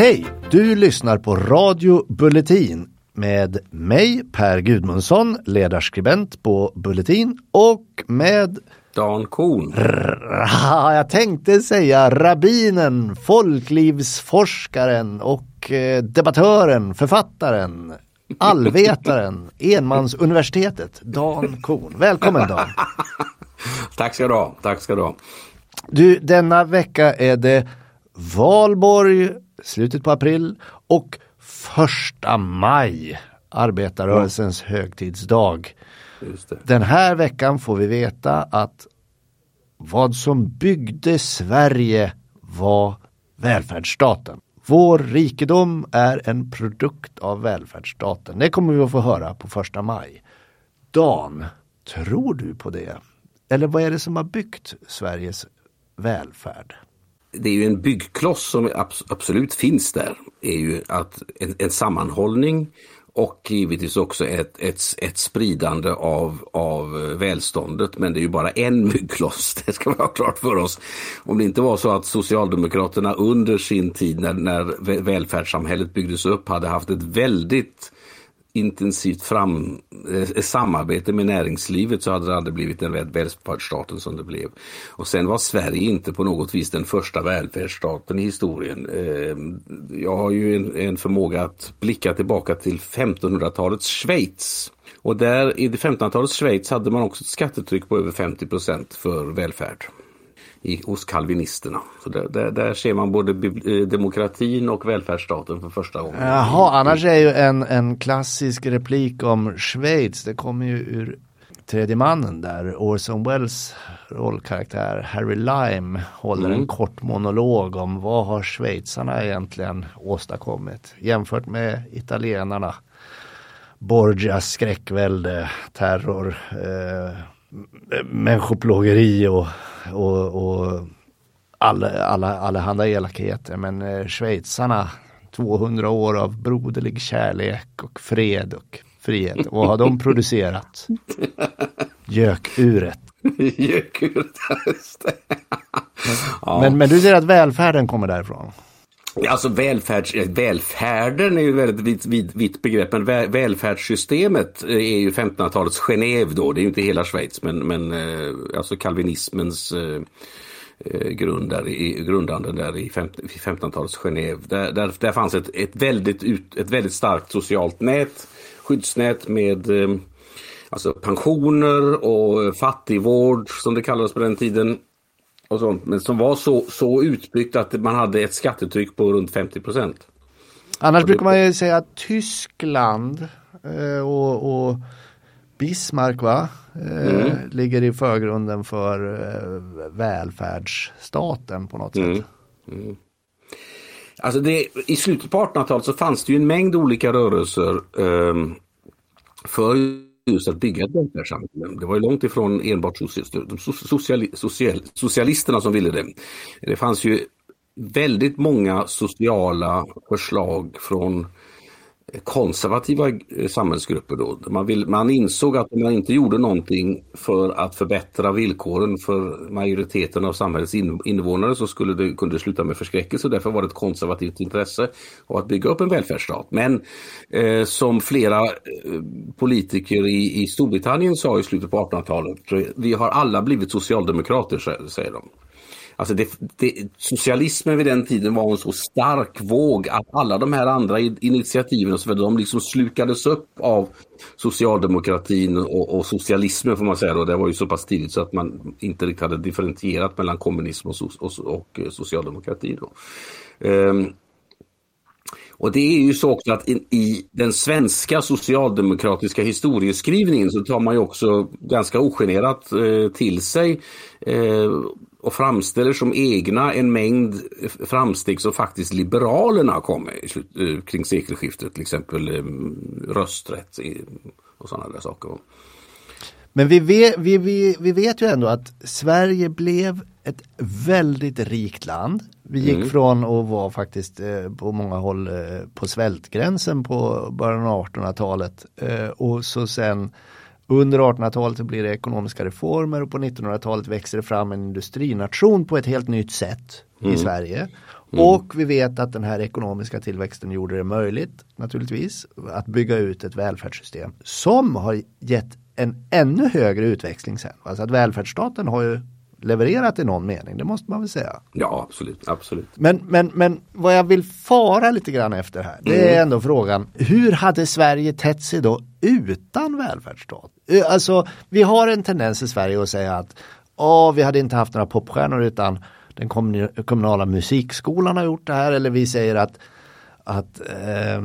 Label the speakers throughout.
Speaker 1: Hej! Du lyssnar på Radio Bulletin med mig Per Gudmundsson, ledarskribent på Bulletin och med
Speaker 2: Dan Korn.
Speaker 1: Jag tänkte säga rabbinen, folklivsforskaren och eh, debattören, författaren, allvetaren, enmansuniversitetet, Dan Korn. Välkommen Dan!
Speaker 2: Tack ska du ha, tack ska du ha.
Speaker 1: Du, denna vecka är det valborg, slutet på april och första maj, arbetarrörelsens högtidsdag. Den här veckan får vi veta att vad som byggde Sverige var välfärdsstaten. Vår rikedom är en produkt av välfärdsstaten. Det kommer vi att få höra på första maj. Dan, tror du på det? Eller vad är det som har byggt Sveriges välfärd?
Speaker 2: Det är ju en byggkloss som absolut finns där. är ju att en, en sammanhållning och givetvis också ett, ett, ett spridande av, av eh, välståndet. Men det är ju bara en byggkloss, det ska vi ha klart för oss. Om det inte var så att Socialdemokraterna under sin tid när, när välfärdssamhället byggdes upp hade haft ett väldigt intensivt fram, eh, samarbete med näringslivet så hade det aldrig blivit den välfärdsstaten som det blev. Och sen var Sverige inte på något vis den första välfärdsstaten i historien. Eh, jag har ju en, en förmåga att blicka tillbaka till 1500-talets Schweiz. Och där i 1500-talets Schweiz hade man också ett skattetryck på över 50% för välfärd i, hos kalvinisterna. Så där, där, där, ser man både eh, demokratin och välfärdsstaten för första gången.
Speaker 1: Jaha, annars är ju en, en klassisk replik om Schweiz, det kommer ju ur tredje mannen där, Orson Welles rollkaraktär Harry Lime håller mm. en kort monolog om vad har schweizarna egentligen åstadkommit jämfört med italienarna. Borgias skräckvälde, terror, eh, människoplågeri och, och, och alla, alla, allehanda elakheter. Men eh, schweizarna, 200 år av broderlig kärlek och fred och frihet. Vad har de producerat? Gökuret.
Speaker 2: Gökuret, just det.
Speaker 1: ja. men, men du säger att välfärden kommer därifrån?
Speaker 2: Alltså välfärds, eh, välfärden är ju ett väldigt vitt, vitt, vitt begrepp, men välfärdssystemet eh, är ju 1500-talets Genève då, det är ju inte hela Schweiz, men, men eh, alltså kalvinismens grundar i, grundande där i 1500-talets Genève. Där, där, där fanns ett, ett, väldigt ut, ett väldigt starkt socialt nät, skyddsnät med alltså pensioner och fattigvård som det kallades på den tiden och sånt, men som var så, så utbyggt att man hade ett skattetryck på runt 50 procent.
Speaker 1: Annars brukar man ju säga att Tyskland eh, och, och Bismarck va? Eh, mm. ligger i förgrunden för eh, välfärdsstaten på något mm. sätt. Mm.
Speaker 2: Alltså det, I slutet på 1800-talet så fanns det ju en mängd olika rörelser eh, för just att bygga ett välfärdssamhälle. Det var ju långt ifrån enbart sociali social socialisterna som ville det. Det fanns ju väldigt många sociala förslag från konservativa eh, samhällsgrupper. Då. Man, vill, man insåg att om man inte gjorde någonting för att förbättra villkoren för majoriteten av samhällets invånare så skulle det kunde sluta med förskräckelse. Därför var det ett konservativt intresse av att bygga upp en välfärdsstat. Men eh, som flera eh, politiker i, i Storbritannien sa i slutet på 1800-talet, vi har alla blivit socialdemokrater, säger de. Alltså det, det, socialismen vid den tiden var en så stark våg att alla de här andra initiativen och så vidare, de liksom slukades upp av socialdemokratin och, och, socialismen får man säga. Då. Det var ju så pass tidigt så att man inte riktigt hade differentierat mellan kommunism och, och, och eh, socialdemokrati. Då. Um, och det är ju så också att i, i, den svenska socialdemokratiska historieskrivningen så tar man ju också ganska ogenerat eh, till sig eh, och framställer som egna en mängd framsteg som faktiskt Liberalerna kom med eh, kring sekelskiftet, till exempel eh, rösträtt och sådana där saker.
Speaker 1: Men vi vet, vi, vi, vi vet ju ändå att Sverige blev ett väldigt rikt land. Vi gick mm. från att vara faktiskt eh, på många håll eh, på svältgränsen på början av 1800-talet eh, och så sen under 1800-talet blir det ekonomiska reformer och på 1900-talet växer det fram en industrination på ett helt nytt sätt mm. i Sverige. Mm. Och vi vet att den här ekonomiska tillväxten gjorde det möjligt naturligtvis att bygga ut ett välfärdssystem som har gett en ännu högre utväxling sen. Alltså att välfärdsstaten har ju levererat i någon mening, det måste man väl säga.
Speaker 2: Ja, absolut. absolut.
Speaker 1: Men, men, men vad jag vill fara lite grann efter här, det är mm. ändå frågan, hur hade Sverige tätt sig då utan välfärdsstat? Eh, alltså, vi har en tendens i Sverige att säga att oh, vi hade inte haft några popstjärnor utan den kommunala musikskolan har gjort det här eller vi säger att, att, eh,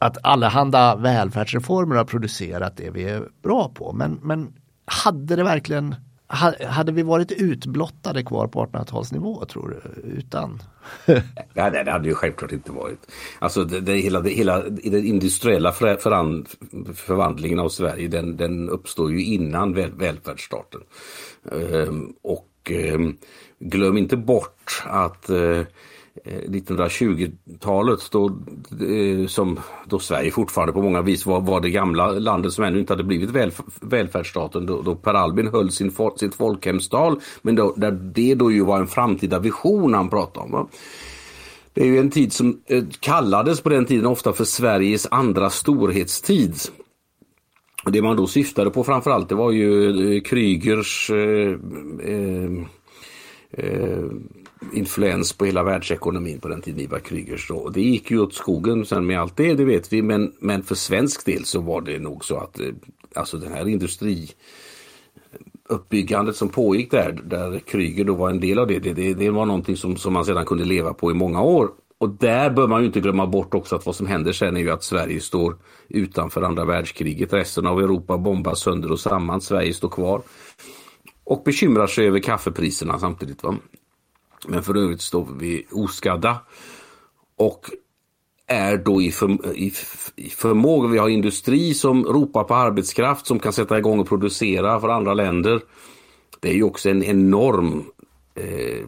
Speaker 1: att allehanda välfärdsreformer har producerat det vi är bra på. Men, men hade det verkligen hade vi varit utblottade kvar på 1800-talsnivå tror du? Utan?
Speaker 2: ja, det hade ju självklart inte varit. Alltså det, det, hela, det, hela den industriella föran, förvandlingen av Sverige den, den uppstår ju innan väl, välfärdsstaten. Ehm, och ehm, glöm inte bort att eh, Eh, 1920-talet då, eh, som då Sverige fortfarande på många vis var, var det gamla landet som ännu inte hade blivit väl, välfärdsstaten då, då Per Albin höll sin, sitt folkhemstal men då, där det då ju var en framtida vision han pratade om. Va? Det är ju en tid som eh, kallades på den tiden ofta för Sveriges andra storhetstid. Det man då syftade på framförallt det var ju Krygers eh, eh, eh, influens på hela världsekonomin på den tiden Ivar Krygers. Och det gick ju åt skogen sen med allt det, det vet vi. Men, men för svensk del så var det nog så att eh, alltså den här industri eh, uppbyggandet som pågick där, där Kryger då var en del av det, det, det, det var någonting som, som man sedan kunde leva på i många år. Och där bör man ju inte glömma bort också att vad som händer sen är ju att Sverige står utanför andra världskriget. Resten av Europa bombas sönder och samman. Sverige står kvar. Och bekymrar sig över kaffepriserna samtidigt. Va? Men för övrigt står vi oskadda. Och är då i, för, i, i förmåga. Vi har industri som ropar på arbetskraft som kan sätta igång och producera för andra länder. Det är ju också en enorm eh,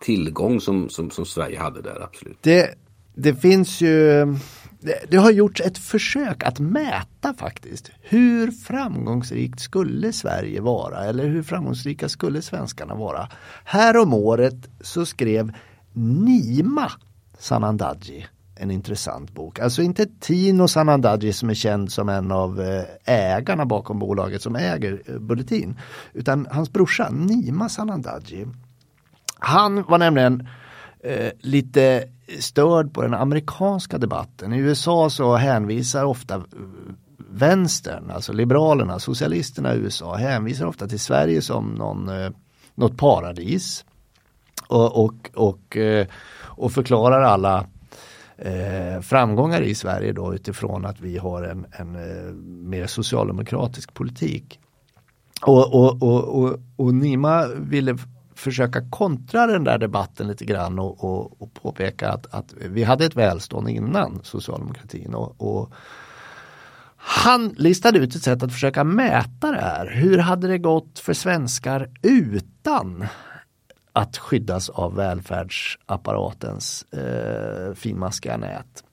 Speaker 2: tillgång som, som, som, Sverige hade där, absolut.
Speaker 1: Det, det finns ju det, har gjorts ett försök att mäta faktiskt. Hur framgångsrikt skulle Sverige vara eller hur framgångsrika skulle svenskarna vara? Här om året så skrev Nima Sanandaji en intressant bok. Alltså inte Tino Sanandaji som är känd som en av eh, ägarna bakom bolaget som äger eh, Bulletin. Utan hans brorsa Nima Sanandaji. Han var nämligen eh, lite störd på den amerikanska debatten. I USA så hänvisar ofta eh, vänstern, alltså liberalerna, socialisterna i USA hänvisar ofta till Sverige som någon, eh, något paradis. Och, och, och, eh, och förklarar alla eh, framgångar i Sverige då utifrån att vi har en, en eh, mer socialdemokratisk politik. Och, och, och, och, och Nima ville försöka kontra den där debatten lite grann och, och, och påpeka att, att, vi hade ett välstånd innan socialdemokratin. Och, och, han listade ut ett sätt att försöka mäta det här. Hur hade det gått för svenskar utan att skyddas av välfärdsapparatens eh, finmaskiga nät?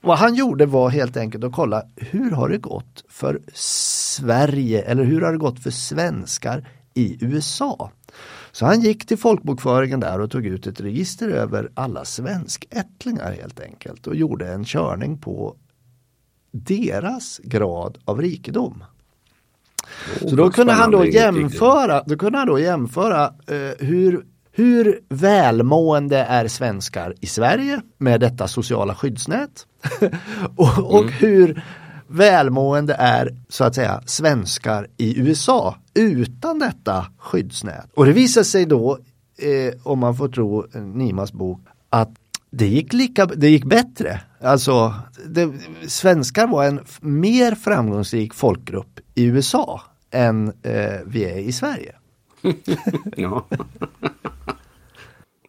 Speaker 1: Vad han gjorde var helt enkelt att kolla hur har det gått för Sverige eller hur har det gått för svenskar i USA? Så han gick till folkbokföringen där och tog ut ett register över alla svenskättlingar helt enkelt och gjorde en körning på deras grad av rikedom. Oh, så då kunde han då jämföra, då kunde han då jämföra eh, hur, hur välmående är svenskar i Sverige med detta sociala skyddsnät och, och mm. hur välmående är så att säga svenskar i USA utan detta skyddsnät. Och det visar sig då, eh, om man får tro Nimas bok, att det gick, lika, det gick bättre. Alltså, det, svenskar var en mer framgångsrik folkgrupp i USA än eh, vi är i Sverige.
Speaker 2: ja.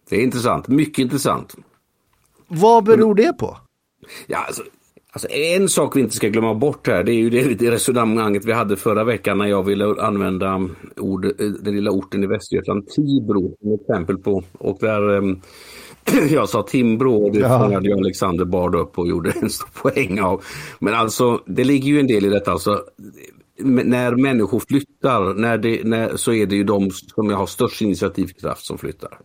Speaker 2: Det är intressant, mycket intressant.
Speaker 1: Vad beror det på?
Speaker 2: Ja, alltså, Alltså en sak vi inte ska glömma bort här det är ju det resonemanget vi hade förra veckan när jag ville använda ord, den lilla orten i Västergötland, Tibro, som exempel på. Och där um, jag sa Timbro och det ja. fångade ju Alexander Bard upp och gjorde en stor poäng av. Men alltså det ligger ju en del i detta. Alltså, när människor flyttar när det, när, så är det ju de som har störst initiativkraft som flyttar.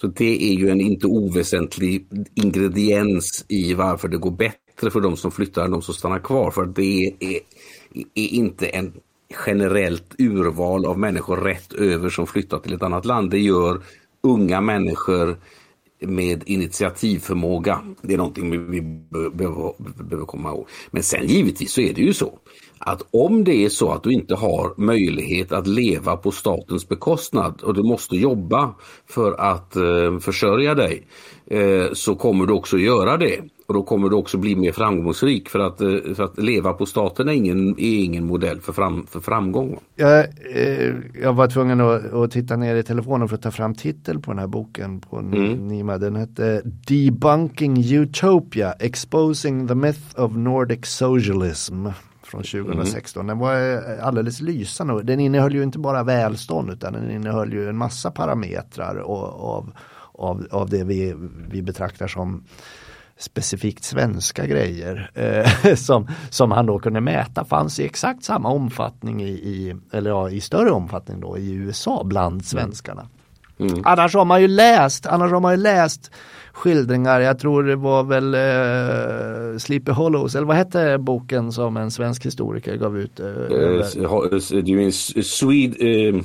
Speaker 2: Så det är ju en inte oväsentlig ingrediens i varför det går bättre för de som flyttar än de som stannar kvar. För det är, är inte en generellt urval av människor rätt över som flyttar till ett annat land. Det gör unga människor med initiativförmåga. Det är någonting vi behöver, behöver komma ihåg. Men sen givetvis så är det ju så att om det är så att du inte har möjlighet att leva på statens bekostnad och du måste jobba för att eh, försörja dig eh, så kommer du också göra det. Och då kommer du också bli mer framgångsrik för att, eh, för att leva på staten är ingen, är ingen modell för, fram, för framgång.
Speaker 1: Jag, eh, jag var tvungen att, att, titta ner i telefonen för att ta fram titel på den här boken på mm. Nima. Den hette Debunking Utopia Exposing the Myth of Nordic Socialism från 2016. Mm. Den var eh, alldeles lysande. Den innehöll ju inte bara välstånd utan den innehöll ju en massa parametrar av, av, av det vi, vi betraktar som specifikt svenska grejer eh, som, som han då kunde mäta fanns i exakt samma omfattning i, i, eller ja, i större omfattning då i USA bland mm. svenskarna. Mm. Annars har man ju läst, annars har man ju läst skildringar, jag tror det var väl eh, Sleepy Hollows, eller vad hette boken som en svensk historiker gav ut? Eh,
Speaker 2: uh, du menar Swede,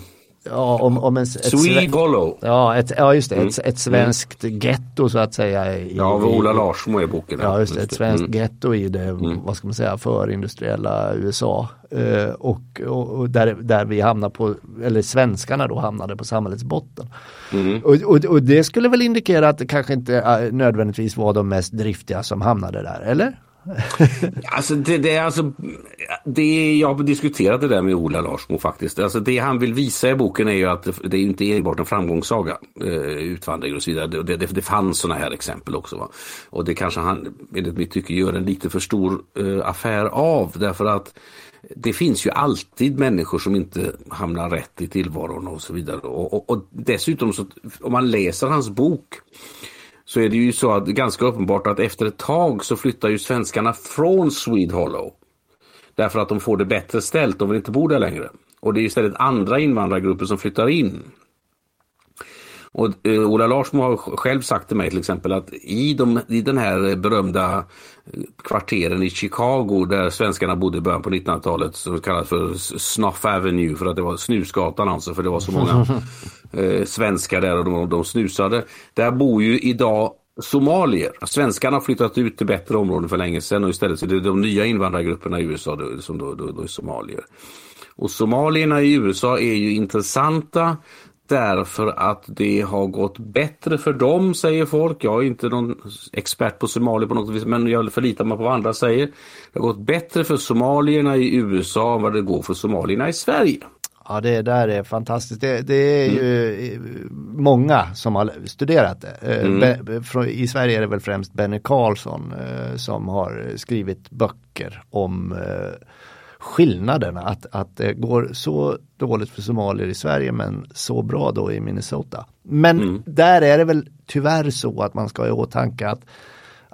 Speaker 1: Ja, om, om en,
Speaker 2: Sweet Hollow.
Speaker 1: Ja, ett, ja, just det. Mm. Ett, ett svenskt mm. getto så att säga.
Speaker 2: I, ja, av Ola Larsmo är boken.
Speaker 1: Ja, just det. Ett svenskt mm. getto i det, mm. vad ska man säga, förindustriella USA. Uh, och, och, där, där vi hamnar på, eller svenskarna då hamnade på samhällets botten. Mm. Och, och, och, det skulle väl indikera att det kanske inte uh, nödvändigtvis var de mest driftiga som hamnade där, eller?
Speaker 2: alltså det, det, är alltså, det, jag har diskuterat det där med Ola Larsmo faktiskt. Alltså det han vill visa i boken är ju att det, det är inte enbart en framgångssaga, eh, utvandring och så vidare. Det, det, det fanns sådana här exempel också. Va? Och det kanske han, enligt mitt tycke, gör en lite för stor eh, affär av. Därför att det finns ju alltid människor som inte hamnar rätt i tillvaron och så vidare. Och, och, och dessutom, så, om man läser hans bok så är det ju så att ganska uppenbart att efter ett tag så flyttar ju svenskarna från Swede Hollow. Därför att de får det bättre ställt, de vill inte bo där längre. Och det är istället andra invandrargrupper som flyttar in. Och eh, Ola Larsmo har själv sagt till mig till exempel att i, de, i den här berömda kvarteren i Chicago där svenskarna bodde i början på 1900-talet som kallas för Snuff Avenue för att det var snusgatan alltså för det var så många eh, svenskar där och de, de snusade. Där bor ju idag somalier. Svenskarna har flyttat ut till bättre områden för länge sedan och istället så är det de nya invandrargrupperna i USA då, som då, då, då är somalier. Och somalierna i USA är ju intressanta därför att det har gått bättre för dem, säger folk. Jag är inte någon expert på somalier på något vis, men jag förlitar mig på vad andra säger. Det har gått bättre för somalierna i USA än vad det går för somalierna i Sverige.
Speaker 1: Ja det där är fantastiskt. Det, det är mm. ju många som har studerat det. Eh, mm. I Sverige är det väl främst Benny Karlsson eh, som har skrivit böcker om eh, skillnaderna. Att, att det går så dåligt för somalier i Sverige men så bra då i Minnesota. Men mm. där är det väl tyvärr så att man ska ha i åtanke att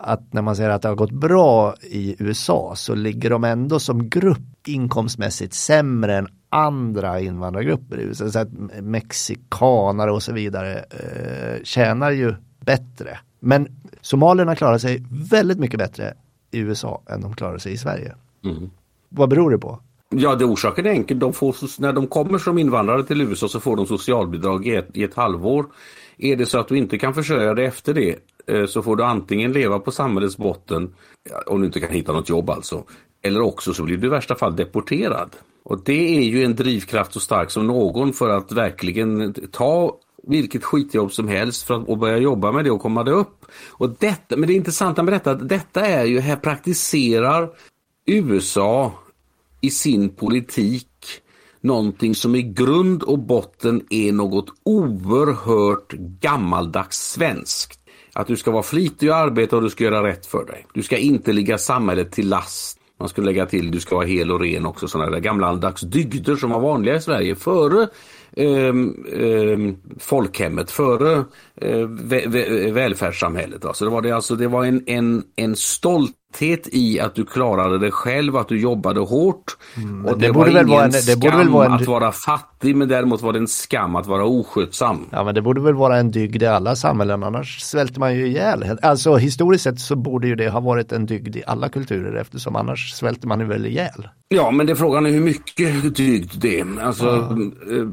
Speaker 1: att när man säger att det har gått bra i USA så ligger de ändå som grupp inkomstmässigt sämre än andra invandrargrupper i USA. Så att mexikanare och så vidare eh, tjänar ju bättre. Men somalierna klarar sig väldigt mycket bättre i USA än de klarar sig i Sverige. Mm. Vad beror det på?
Speaker 2: Ja, det orsaken är enkel. De får, när de kommer som invandrare till USA så får de socialbidrag i ett, i ett halvår. Är det så att du inte kan försörja dig efter det eh, så får du antingen leva på samhällets botten, om du inte kan hitta något jobb alltså, eller också så blir du i värsta fall deporterad. Och det är ju en drivkraft så stark som någon för att verkligen ta vilket skitjobb som helst för att och börja jobba med det och komma det upp. Och detta, men det intressanta med detta, detta är ju, här praktiserar USA i sin politik någonting som i grund och botten är något oerhört gammaldags svenskt. Att du ska vara flitig och arbeta och du ska göra rätt för dig. Du ska inte ligga samhället till last. Man skulle lägga till du ska vara hel och ren också, sådana där gammaldags dygder som var vanliga i Sverige före eh, eh, folkhemmet, före eh, vä välfärdssamhället. Alltså det var, det, alltså, det var en, en, en stolt i att du klarade det själv, att du jobbade hårt.
Speaker 1: Mm,
Speaker 2: och
Speaker 1: det
Speaker 2: det,
Speaker 1: borde
Speaker 2: var
Speaker 1: väl
Speaker 2: ingen
Speaker 1: vara en- det
Speaker 2: skam
Speaker 1: borde väl vara en-
Speaker 2: att vara fattig men däremot var det en skam att vara oskötsam.
Speaker 1: Ja men det borde väl vara en dygd i alla samhällen annars svälter man ju ihjäl. Alltså historiskt sett så borde ju det ha varit en dygd i alla kulturer eftersom annars svälter man ju väl ihjäl.
Speaker 2: Ja, men det frågan är hur mycket dygd det är. Alltså, eh,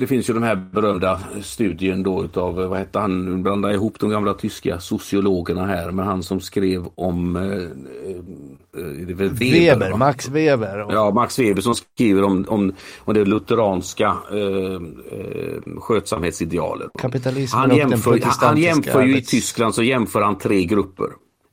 Speaker 2: Det finns ju den här berömda studien då utav, eh, vad hette han, nu blandar jag ihop de gamla tyska sociologerna här, men han som skrev om eh, Weber,
Speaker 1: Weber? Max Weber.
Speaker 2: Ja, Max Weber som skriver om, om, om det lutheranska eh, eh, skötsamhetsidealet.
Speaker 1: Kapitalismen
Speaker 2: han
Speaker 1: och den
Speaker 2: jämför, han jämför ju i Tyskland så jämför han tre grupper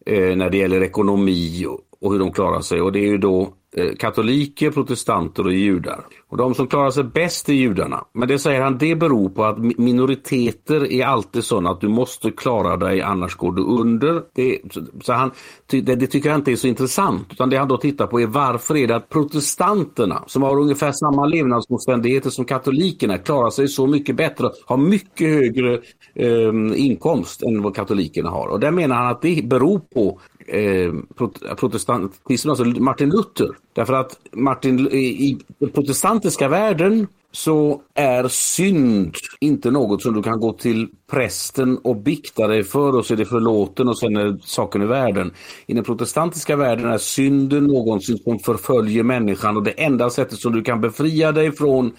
Speaker 2: eh, när det gäller ekonomi och, och hur de klarar sig. Och det är ju då Eh, katoliker, protestanter och judar. Och de som klarar sig bäst är judarna. Men det säger han, det beror på att minoriteter är alltid sådana att du måste klara dig annars går du under. Det, så, han, det, det tycker jag inte är så intressant. Utan det han då tittar på är varför är det att protestanterna som har ungefär samma levnadsomständigheter som katolikerna klarar sig så mycket bättre, har mycket högre eh, inkomst än vad katolikerna har. Och där menar han att det beror på eh, protestantismen, alltså Martin Luther. Därför att Martin, i, i den protestantiska världen så är synd inte något som du kan gå till prästen och bikta dig för och så är det förlåten och sen är saken i världen. I den protestantiska världen är synden någonsin som förföljer människan och det enda sättet som du kan befria dig från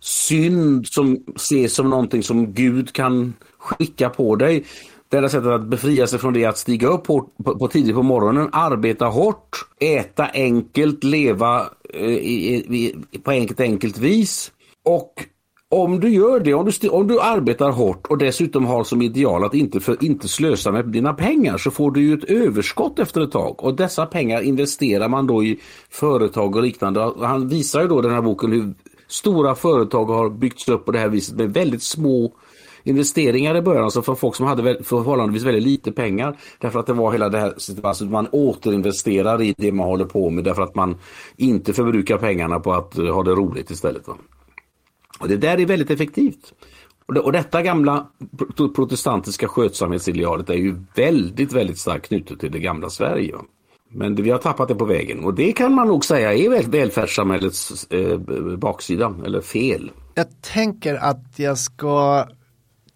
Speaker 2: synd som ses som någonting som Gud kan skicka på dig. Det enda sättet att befria sig från det är att stiga upp hårt, på, på tidigt på morgonen, arbeta hårt, äta enkelt, leva eh, i, i, på enkelt enkelt vis. Och om du gör det, om du, om du arbetar hårt och dessutom har som ideal att inte, för, inte slösa med dina pengar så får du ju ett överskott efter ett tag. Och dessa pengar investerar man då i företag och liknande. Han visar ju då i den här boken hur stora företag har byggts upp på det här viset med väldigt små investeringar i början, alltså för folk som hade förhållandevis väldigt lite pengar. Därför att det var hela det här, alltså, alltså man återinvesterar i det man håller på med därför att man inte förbrukar pengarna på att eh, ha det roligt istället. Va? Och det där är väldigt effektivt. Och, det, och detta gamla protestantiska skötsamhetsidealet är ju väldigt, väldigt starkt knutet till det gamla Sverige. va. Men vi har tappat det på vägen och det kan man nog säga är väl välfärdssamhällets eh, baksida, eller fel.
Speaker 1: Jag tänker att jag ska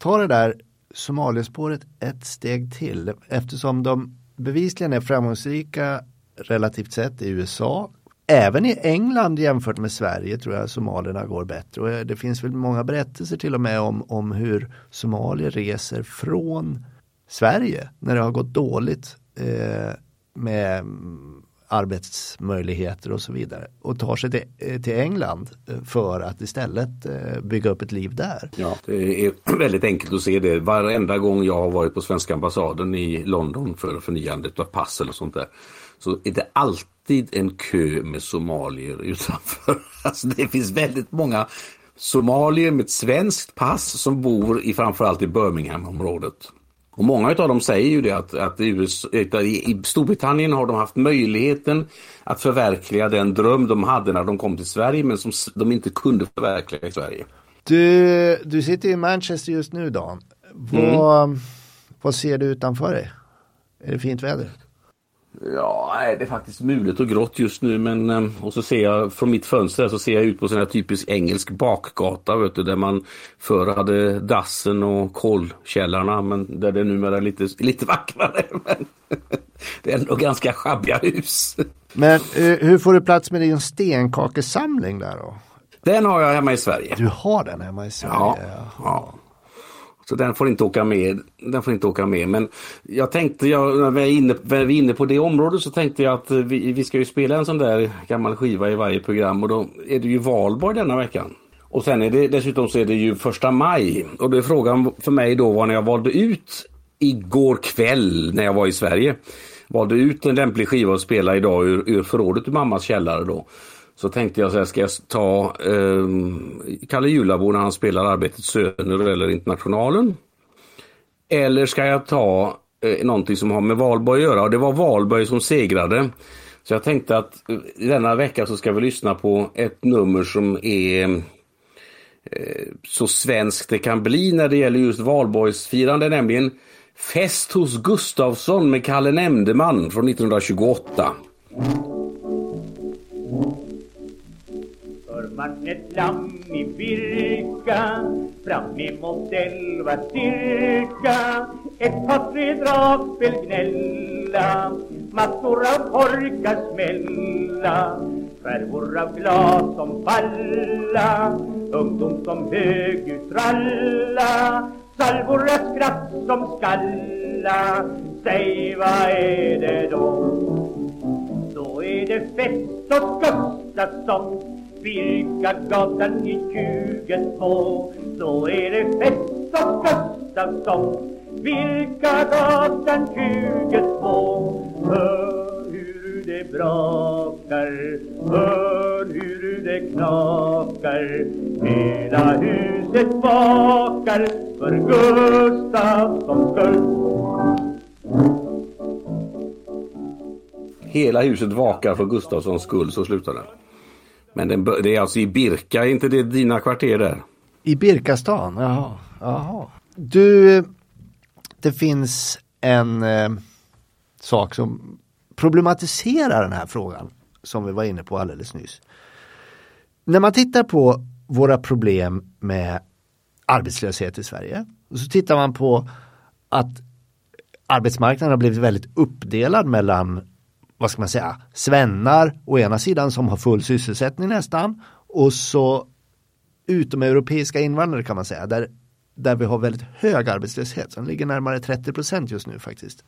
Speaker 1: ta det där Somaliespåret ett steg till eftersom de bevisligen är framgångsrika relativt sett i USA. Även i England jämfört med Sverige tror jag somalierna går bättre. Och det finns väl många berättelser till och med om, om hur somalier reser från Sverige när det har gått dåligt eh, med arbetsmöjligheter och så vidare och tar sig till, eh, till England eh, för att istället eh, bygga upp ett liv där.
Speaker 2: Ja, det är väldigt enkelt att se det. Varenda gång jag har varit på svenska ambassaden i London för förnyandet av pass eller sånt där så är det alltid en kö med somalier utanför. Alltså det finns väldigt många somalier med ett svenskt pass som bor i framförallt i Birmingham-området. Och många av dem säger ju det att, att i, USA, i Storbritannien har de haft möjligheten att förverkliga den dröm de hade när de kom till Sverige men som de inte kunde förverkliga i Sverige.
Speaker 1: Du, du sitter i Manchester just nu Dan. Vad, vad ser du utanför dig? Är det fint väder?
Speaker 2: Ja, det är faktiskt mulet och grått just nu men eh, och så ser jag från mitt fönster så ser jag ut på sån här typisk engelsk bakgata vet du, där man förr hade dassen och kolkällarna men där det numera är lite, lite vackrare. Men det är ändå ganska schabbiga hus.
Speaker 1: Men eh, hur får du plats med din stenkakesamling där då?
Speaker 2: Den har jag hemma i Sverige.
Speaker 1: Du har den hemma i Sverige?
Speaker 2: Ja, ja. Så den får inte åka med. Den får inte åka med. Men jag tänkte, jag, när, vi är inne, när vi är inne på det området så tänkte jag att vi, vi ska ju spela en sån där gammal skiva i varje program och då är det ju valborg denna veckan. Och sen är det dessutom så är det ju första maj. Och då är frågan för mig då var när jag valde ut igår kväll när jag var i Sverige. Valde ut en lämplig skiva att spela idag ur, ur förrådet i mammas källare då. Så tänkte jag så här, ska jag ta eh, Kalle Julabo när han spelar Arbetets söner eller Internationalen? Eller ska jag ta eh, någonting som har med Valborg att göra? Och det var Valborg som segrade. Så jag tänkte att eh, denna vecka så ska vi lyssna på ett nummer som är eh, så svenskt det kan bli när det gäller just valborgsfirande, nämligen Fest hos Gustavsson med Kalle Nämndeman från 1928.
Speaker 3: Vart man ett lamm i Birka fram emot elva cirka ett par tre dragspel gnälla massor av korkar smälla skärvor av glas som falla ungdom som högljutt tralla salvor av skratt som skalla Säg vad är det då? Då är det fest hos Gustafsson Birkagatan i 22 Då är det fest hos Gustafsson Birkagatan 22 Hör hur det brakar Hör hur det knakar. Hela huset vakar För Gustafssons skull
Speaker 2: Hela huset vakar för Gustafssons skull, så slutar den. Men den, det är alltså i Birka, är inte det dina kvarter där?
Speaker 1: I Birkastan, jaha. jaha. Du, det finns en eh, sak som problematiserar den här frågan som vi var inne på alldeles nyss. När man tittar på våra problem med arbetslöshet i Sverige och så tittar man på att arbetsmarknaden har blivit väldigt uppdelad mellan vad ska man säga, svennar å ena sidan som har full sysselsättning nästan och så utomeuropeiska invandrare kan man säga där, där vi har väldigt hög arbetslöshet som ligger närmare 30 procent just nu faktiskt.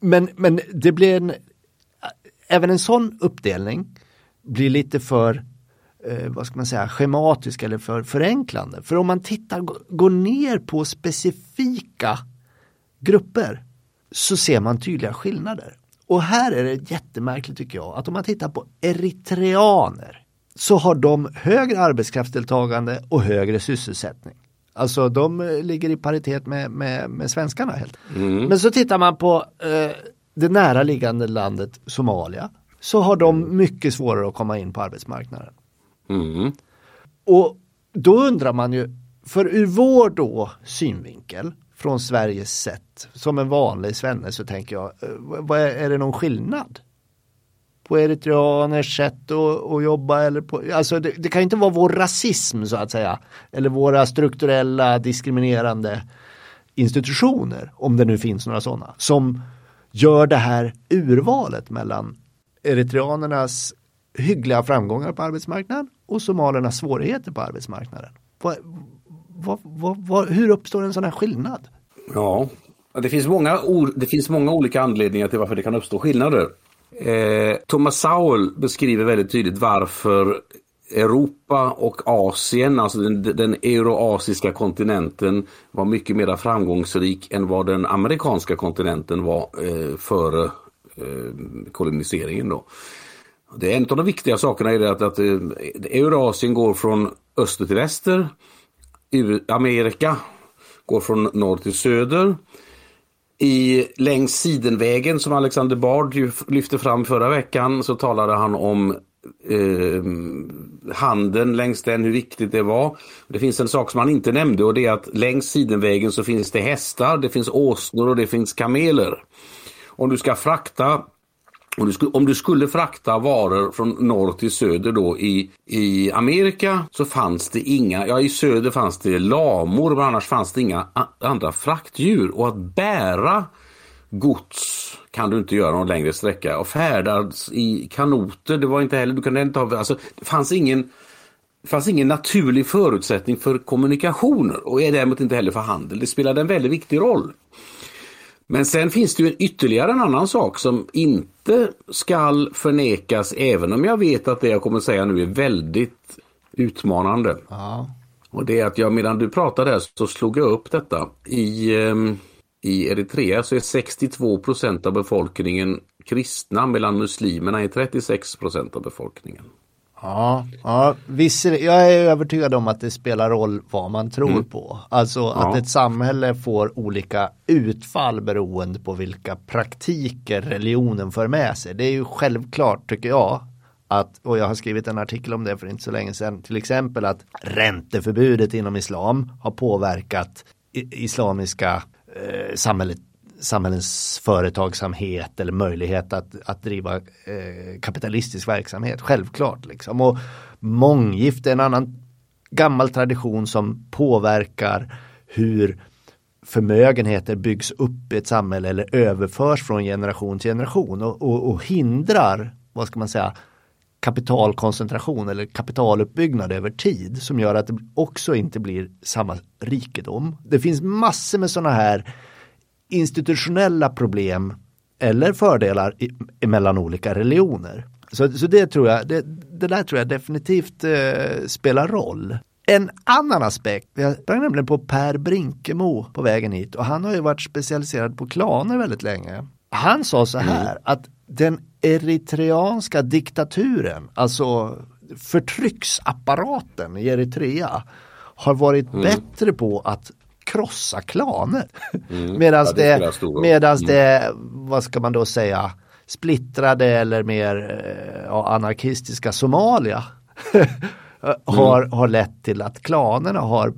Speaker 1: Men, men det blir en, även en sån uppdelning blir lite för eh, vad ska man säga, schematisk eller för förenklande. För om man tittar, går ner på specifika grupper så ser man tydliga skillnader. Och här är det jättemärkligt tycker jag att om man tittar på eritreaner så har de högre arbetskraftsdeltagande och högre sysselsättning. Alltså de eh, ligger i paritet med, med, med svenskarna. helt. Mm. Men så tittar man på eh, det näraliggande landet Somalia så har de mycket svårare att komma in på arbetsmarknaden. Mm. Och då undrar man ju, för ur vår då synvinkel från Sveriges sätt, som en vanlig svenne så tänker jag, eh, vad är, är det någon skillnad? På eritreaners sätt att, att jobba eller på, alltså det, det kan inte vara vår rasism så att säga, eller våra strukturella diskriminerande institutioner, om det nu finns några sådana, som gör det här urvalet mellan eritreanernas hyggliga framgångar på arbetsmarknaden och somalernas svårigheter på arbetsmarknaden. Vad, vad, vad, vad, hur uppstår en sån här skillnad?
Speaker 2: Ja, det finns, många, det finns många olika anledningar till varför det kan uppstå skillnader. Eh, Thomas Sowell beskriver väldigt tydligt varför Europa och Asien, alltså den, den euroasiska kontinenten var mycket mer framgångsrik än vad den amerikanska kontinenten var eh, före eh, koloniseringen. Då. Det är en av de viktiga sakerna är att, att eh, Eurasien går från öster till väster. Amerika går från norr till söder. I längs sidenvägen som Alexander Bard lyfte fram förra veckan så talade han om eh, handeln längs den, hur viktigt det var. Det finns en sak som han inte nämnde och det är att längs sidenvägen så finns det hästar, det finns åsnor och det finns kameler. Om du ska frakta du, skulle, om du skulle frakta varor från norr till söder då i, i Amerika så fanns det inga, ja i söder fanns det lamor men annars fanns det inga andra fraktdjur och att bära gods kan du inte göra någon längre sträcka och färdas i kanoter, det var inte heller, du kunde inte ha, alltså det fanns ingen det fanns ingen naturlig förutsättning för kommunikationer och är däremot inte heller för handel. Det spelade en väldigt viktig roll. Men sen finns det ju ytterligare en annan sak som inte skall förnekas även om jag vet att det jag kommer säga nu är väldigt utmanande. Ja. Och det är att jag medan du pratade så slog jag upp detta. I, um, i Eritrea så är 62 procent av befolkningen kristna medan muslimerna är 36 procent av befolkningen.
Speaker 1: Ja, ja visst, jag är övertygad om att det spelar roll vad man tror mm. på. Alltså ja. att ett samhälle får olika utfall beroende på vilka praktiker religionen för med sig. Det är ju självklart tycker jag att, och jag har skrivit en artikel om det för inte så länge sedan, till exempel att ränteförbudet inom islam har påverkat islamiska eh, samhället, samhällens företagsamhet eller möjlighet att, att driva eh, kapitalistisk verksamhet. Självklart liksom. Och månggifte är en annan gammal tradition som påverkar hur förmögenheter byggs upp i ett samhälle eller överförs från generation till generation och, och, och hindrar, vad ska man säga, kapitalkoncentration eller kapitaluppbyggnad över tid som gör att det också inte blir samma rikedom. Det finns massor med sådana här institutionella problem eller fördelar i, mellan olika religioner. Så, så det tror jag, det, det där tror jag definitivt eh, spelar roll. En annan aspekt, jag sprang nämligen på Per Brinkemo på vägen hit och han har ju varit specialiserad på klaner väldigt länge. Han sa så här mm. att den eritreanska diktaturen, alltså förtrycksapparaten i Eritrea har varit mm. bättre på att krossa klaner. Mm. Medan ja, det, det, medans mm. det, vad ska man då säga, splittrade eller mer eh, ja, anarkistiska Somalia har, mm. har lett till att klanerna har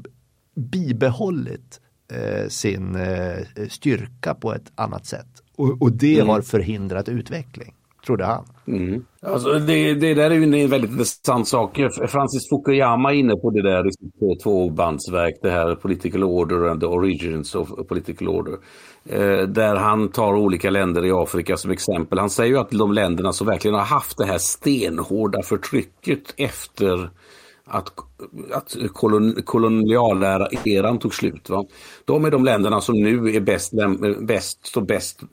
Speaker 1: bibehållit eh, sin eh, styrka på ett annat sätt. Och, och det mm. har förhindrat utveckling, trodde han.
Speaker 2: Mm. Alltså det, det, där är ju en väldigt intressant sak. Francis Fukuyama är inne på det där i sitt eh, tvåbandsverk, det här Political Order and the Origins of Political Order. Eh, där han tar olika länder i Afrika som exempel. Han säger ju att de länderna som verkligen har haft det här stenhårda förtrycket efter att, att kolon, kolonialära-eran tog slut. Va? De är de länderna som nu är bäst, bäst, och bäst eh,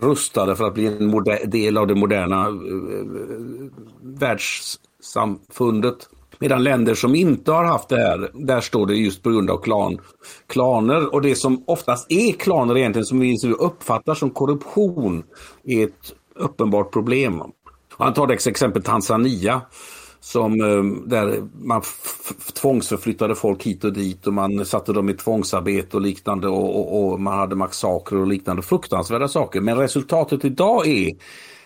Speaker 2: rustade för att bli en moder, del av det moderna eh, eh, världssamfundet. Medan länder som inte har haft det här, där står det just på grund av klan, klaner och det som oftast är klaner egentligen som vi uppfattar som korruption är ett uppenbart problem. Han tar det exempel Tanzania som eh, där man tvångsförflyttade folk hit och dit och man satte dem i tvångsarbete och liknande och, och, och man hade massakrer och liknande fruktansvärda saker. Men resultatet idag är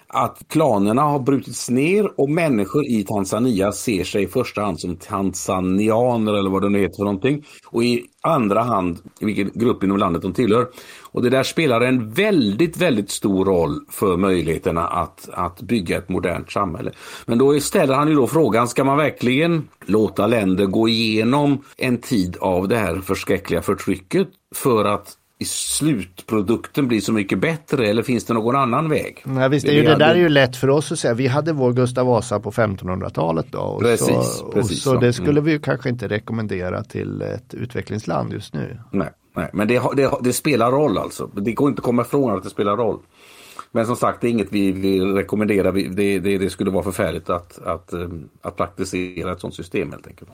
Speaker 2: att klanerna har brutits ner och människor i Tanzania ser sig i första hand som tanzanianer eller vad det nu heter för någonting. Och i andra hand vilken grupp inom landet de tillhör. Och det där spelar en väldigt, väldigt stor roll för möjligheterna att, att bygga ett modernt samhälle. Men då ställer han ju då frågan, ska man verkligen låta länder gå igenom en tid av det här förskräckliga förtrycket för att i slutprodukten blir så mycket bättre eller finns det någon annan väg?
Speaker 1: Nej, visst, det, är ju, det hade... där är ju lätt för oss att säga. Vi hade vår Gustav Vasa på 1500-talet då. Och
Speaker 2: precis,
Speaker 1: så,
Speaker 2: precis,
Speaker 1: så det skulle mm. vi kanske inte rekommendera till ett utvecklingsland just nu.
Speaker 2: Nej, nej men det, det, det, spelar roll alltså. Det går inte att komma ifrån att det spelar roll. Men som sagt, det är inget vi vill rekommendera. Det, det, det skulle vara förfärligt att, att, eh, att praktisera ett sådant system helt enkelt.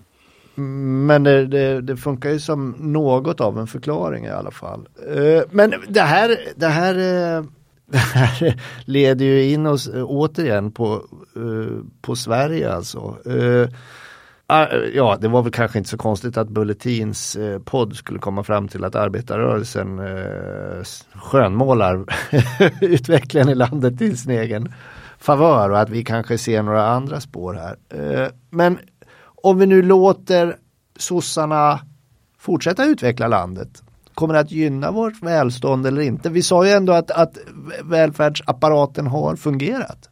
Speaker 1: Men det, det, det, funkar ju som något av en förklaring i alla fall. Eh, men det här, det här, eh, det här leder ju in oss återigen på, på Sverige alltså. Ah, ja, det var väl kanske inte så konstigt att Bulletins eh, podd skulle komma fram till att arbetarrörelsen eh, skönmålar utvecklingen i landet till sin egen favör och att vi kanske ser några andra spår här. Eh, men om vi nu låter sossarna fortsätta utveckla landet, kommer det att gynna vårt välstånd eller inte? Vi sa ju ändå att, att välfärdsapparaten har fungerat.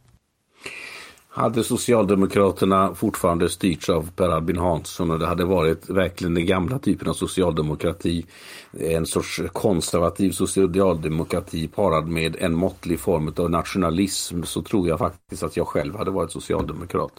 Speaker 2: Hade Socialdemokraterna fortfarande styrts av Per Albin Hansson och det hade varit verkligen den gamla typen av socialdemokrati, en sorts konservativ socialdemokrati parad med en måttlig form av nationalism så tror jag faktiskt att jag själv hade varit socialdemokrat.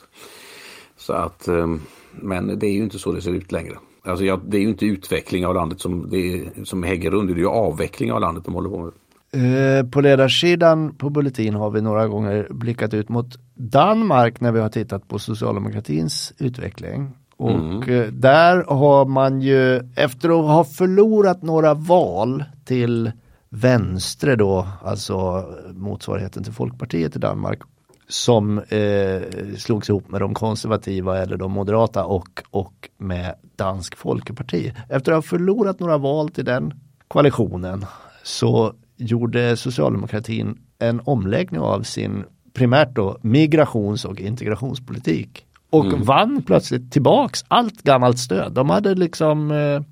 Speaker 2: Så att ehm, men det är ju inte så det ser ut längre. Alltså jag, det är ju inte utveckling av landet som, det är, som hägger under, det är ju avveckling av landet de håller på med.
Speaker 1: Eh, på ledarsidan på Bulletin har vi några gånger blickat ut mot Danmark när vi har tittat på socialdemokratins utveckling. Och mm. Eh, där har man ju efter att ha förlorat några val till vänstre då, alltså motsvarigheten till Folkpartiet i Danmark som eh, slogs ihop med de konservativa eller de moderata och, och med Dansk Folkeparti. Efter att ha förlorat några val till den koalitionen så gjorde socialdemokratin en omläggning av sin primärt då migrations och integrationspolitik och mm. vann plötsligt tillbaks allt gammalt stöd. De hade liksom eh,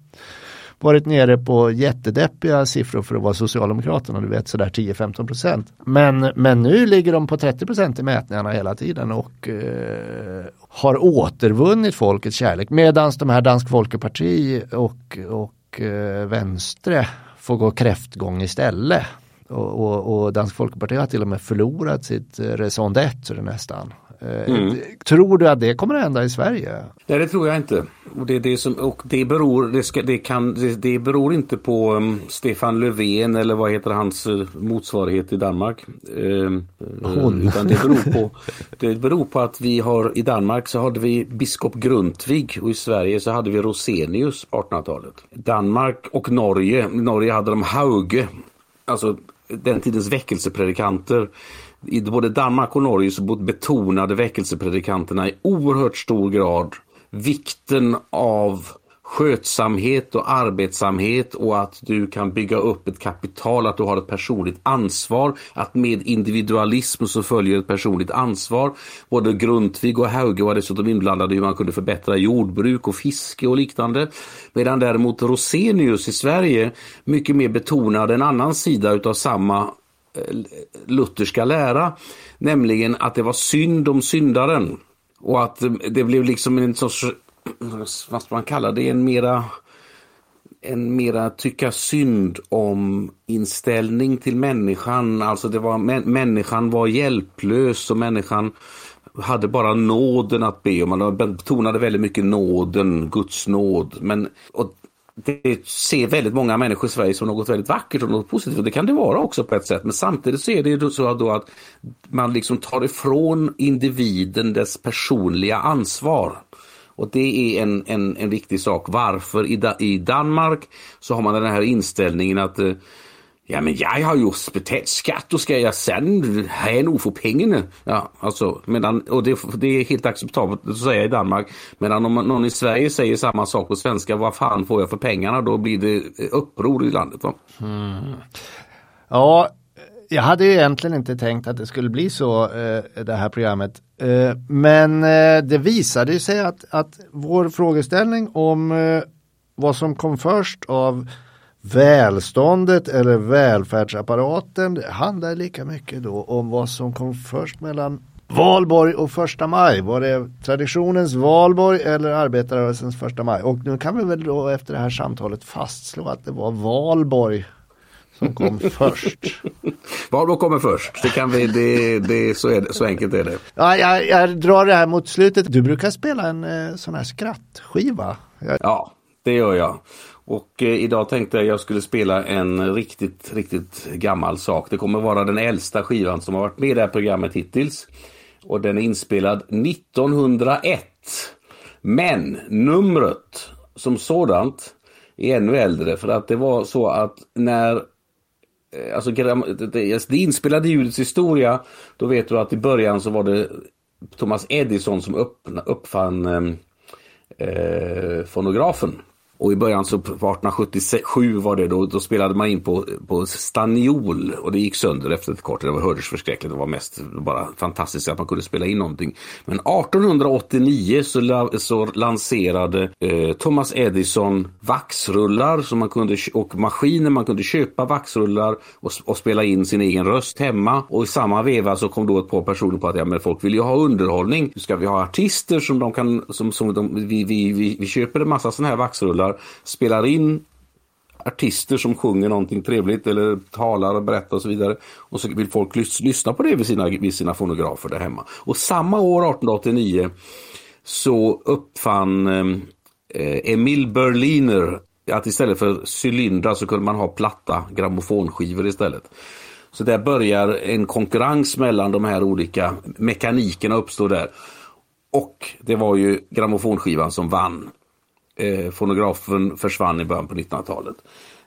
Speaker 1: varit nere på jättedeppiga siffror för att vara Socialdemokraterna, du vet sådär 10-15 procent. Men, men nu ligger de på 30 procent i mätningarna hela tiden och eh, har återvunnit folkets kärlek. Medan de här Dansk Folkeparti och, och eh, Vänstre får gå kräftgång istället. Och, och, och Dansk Folkeparti har till och med förlorat sitt eh, raison d'être nästan. Eh, mm. Tror du att det kommer att hända i Sverige?
Speaker 2: Nej, det tror jag inte. Och det, det, som, och det, beror, det, ska, det, kan, det, det beror inte på um, Stefan Löfven eller vad heter hans uh, motsvarighet i Danmark. Uh,
Speaker 1: Hon.
Speaker 2: Utan det, beror på, det beror på att vi har i Danmark så hade vi biskop Grundtvig och i Sverige så hade vi Rosenius på 1800-talet. Danmark och Norge, Norge hade de Hauge, alltså den tidens väckelsepredikanter i både Danmark och Norge så betonade väckelsepredikanterna i oerhört stor grad vikten av skötsamhet och arbetsamhet och att du kan bygga upp ett kapital, att du har ett personligt ansvar, att med individualism så följer ett personligt ansvar. Både Grundtvig och Hauge var dessutom inblandade i hur man kunde förbättra jordbruk och fiske och liknande. Medan däremot Rosenius i Sverige mycket mer betonade en annan sida utav samma Eh, lutherska lära, nämligen att det var synd om syndaren. Och att eh, det blev liksom en sorts, vad ska man kalla det, en mera en mera tycka synd om inställning till människan. Alltså det var, människan var hjälplös och människan hade bara nåden att be om. Man betonade väldigt mycket nåden, Guds nåd. Men, och det ser väldigt många människor i Sverige som något väldigt vackert och något positivt. Det kan det vara också på ett sätt. Men samtidigt så är det så då att man liksom tar ifrån individen dess personliga ansvar. Och det är en, en, en viktig sak. Varför i, i Danmark så har man den här inställningen att eh, Ja, men jag har ju betalt skatt och ska jag sen ha nog få pengarna? Ja, alltså, medan, och det, det är helt acceptabelt att säga i Danmark. Medan om någon i Sverige säger samma sak på svenska, vad fan får jag för pengarna? Då blir det uppror i landet. Va? Mm.
Speaker 1: Ja, jag hade ju egentligen inte tänkt att det skulle bli så, eh, det här programmet. Eh, men eh, det visade sig att, att vår frågeställning om eh, vad som kom först av välståndet eller välfärdsapparaten det handlar lika mycket då om vad som kom först mellan valborg och första maj. Var det traditionens valborg eller arbetarrörelsens första maj? Och nu kan vi väl då efter det här samtalet fastslå att det var valborg som kom först.
Speaker 2: Valborg kommer först, det kan vi, det, det, så, är det, så enkelt är det.
Speaker 1: Ja, jag, jag drar det här mot slutet. Du brukar spela en eh, sån här skrattskiva.
Speaker 2: Jag... Ja, det gör jag. Och eh, idag tänkte jag jag skulle spela en riktigt, riktigt gammal sak. Det kommer vara den äldsta skivan som har varit med i det här programmet hittills. Och den är inspelad 1901. Men numret som sådant är ännu äldre för att det var så att när eh, alltså, alltså det inspelade ljudets historia, då vet du att i början så var det Thomas Edison som uppfann eh, eh fonografen. Och i början så på 1877 var det då, då spelade man in på, på staniol och det gick sönder efter ett kort. Det var hördes förskräckligt. Det var mest bara fantastiskt att man kunde spela in någonting. Men 1889 så, la, så lanserade eh, Thomas Edison vaxrullar som man kunde, och maskiner man kunde köpa vaxrullar och, och, spela in sin egen röst hemma. Och i samma veva så kom då ett par personer på att ja, men folk vill ju ha underhållning. Ska vi ha artister som de kan, som, som de, vi, vi, vi, vi köper en massa sådana här vaxrullar spelar, spelar in artister som sjunger någonting trevligt eller talar och berättar och så vidare. Och så vill folk lys lyssna på det vid sina, vid sina fonografer där hemma. Och samma år, 1889, så uppfann eh, Emil Berliner att istället för cylindrar så kunde man ha platta grammofonskivor istället. Så där börjar en konkurrens mellan de här olika mekanikerna uppstå där. Och det var ju grammofonskivan som vann eh, fonografen försvann i början på 1900-talet.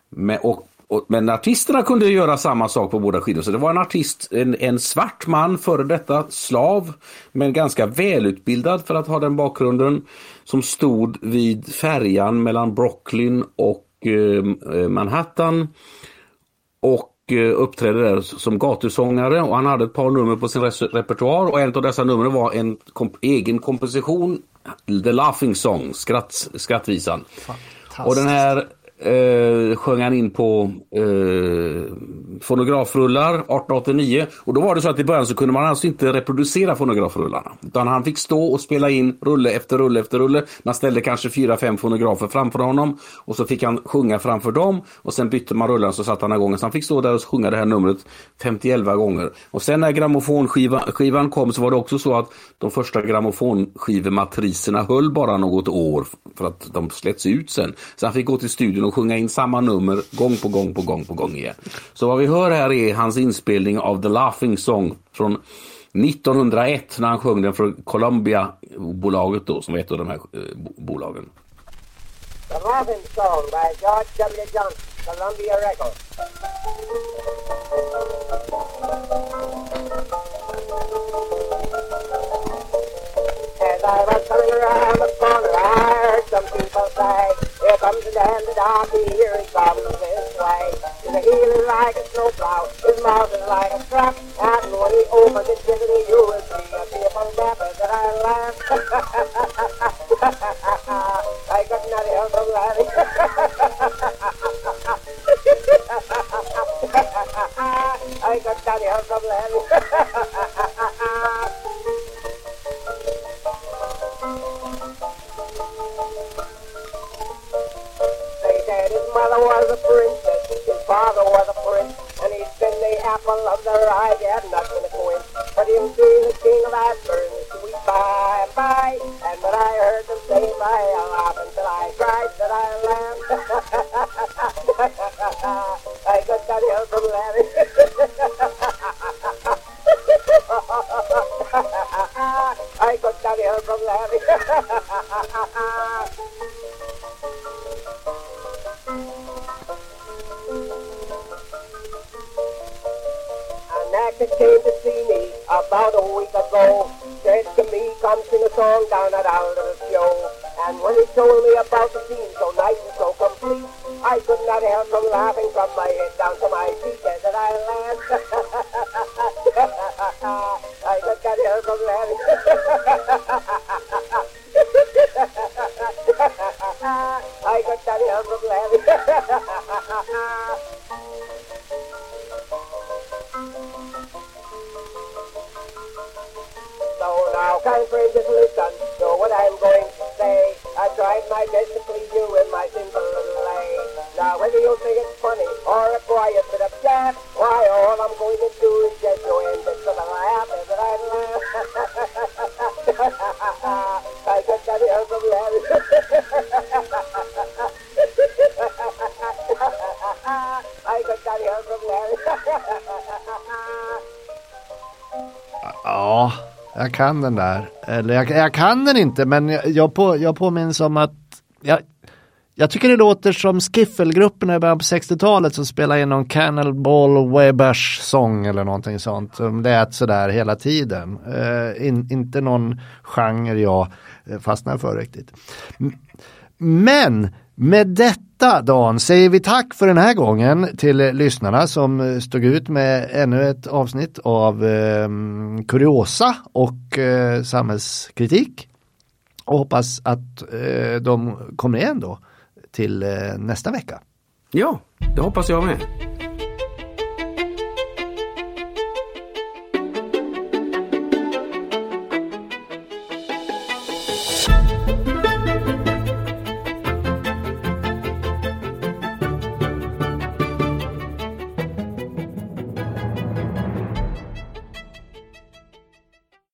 Speaker 2: Men, och, och, men artisterna kunde göra samma sak på båda skidorna. Så det var en artist, en, en svart man, före detta slav, men ganska välutbildad för att ha den bakgrunden, som stod vid färjan mellan Brooklyn och eh, eh Manhattan. Och eh, uppträdde där som gatusångare och han hade ett par nummer på sin repertoar och en av dessa nummer var en komp egen komposition The Laughing Song, skratt, skrattvisan. Och den här eh, sjöng han in på eh, fonografrullar 1889. Och då var det så att i början så kunde man alltså inte reproducera fonografrullarna. Utan han fick stå och spela in rulle efter rulle efter rulle. Man ställde kanske fyra, fem fonografer framför honom. Och så fick han sjunga framför dem. Och sen bytte man rullarna så satt han igång. Så han fick stå där och sjunga det här numret 51 gånger. Och sen när grammofonskivan kom så var det också så att de första grammofonskivematriserna höll bara något år för att de slätts ut sen. Så han fick gå till studion och sjunga in samma nummer gång på gång på gång på gång igen. Så vad vi hör här är hans inspelning av The Laughing Song från 1901 när han sjöng den för Columbia-bolaget då som var ett av de här eh, bolagen.
Speaker 4: The Laughing Song by George W. Johnson, Columbia Records. As I was coming around the corner, I heard some people say, Here comes the dandy darky, here he comes this way. His heel is like a snowplow, his mouth is like a truck, and when he opens it, jiggity, you will see a people dapper that I laugh. I got not help from laughing. I got not help from laughing. father was a prince, and he'd been the apple of their eye, had nothing to quench. But being the king of Ashburn, sweet by and when I heard them say by, jag som är from laughing. I got that help from.
Speaker 1: Ja, jag kan den där. Eller jag, jag kan den inte men jag, jag, på, jag påminns om att jag, jag tycker det låter som skiffelgrupperna i början på 60-talet som spelade in någon Cannonball Webbers sång eller någonting sånt. Som lät sådär hela tiden. Uh, in, inte någon genre jag eh, fastnar för riktigt. Men med detta Dan säger vi tack för den här gången till lyssnarna som stod ut med ännu ett avsnitt av eh, kuriosa och eh, samhällskritik. Och hoppas att eh, de kommer igen då till eh, nästa vecka.
Speaker 2: Ja, det hoppas jag med.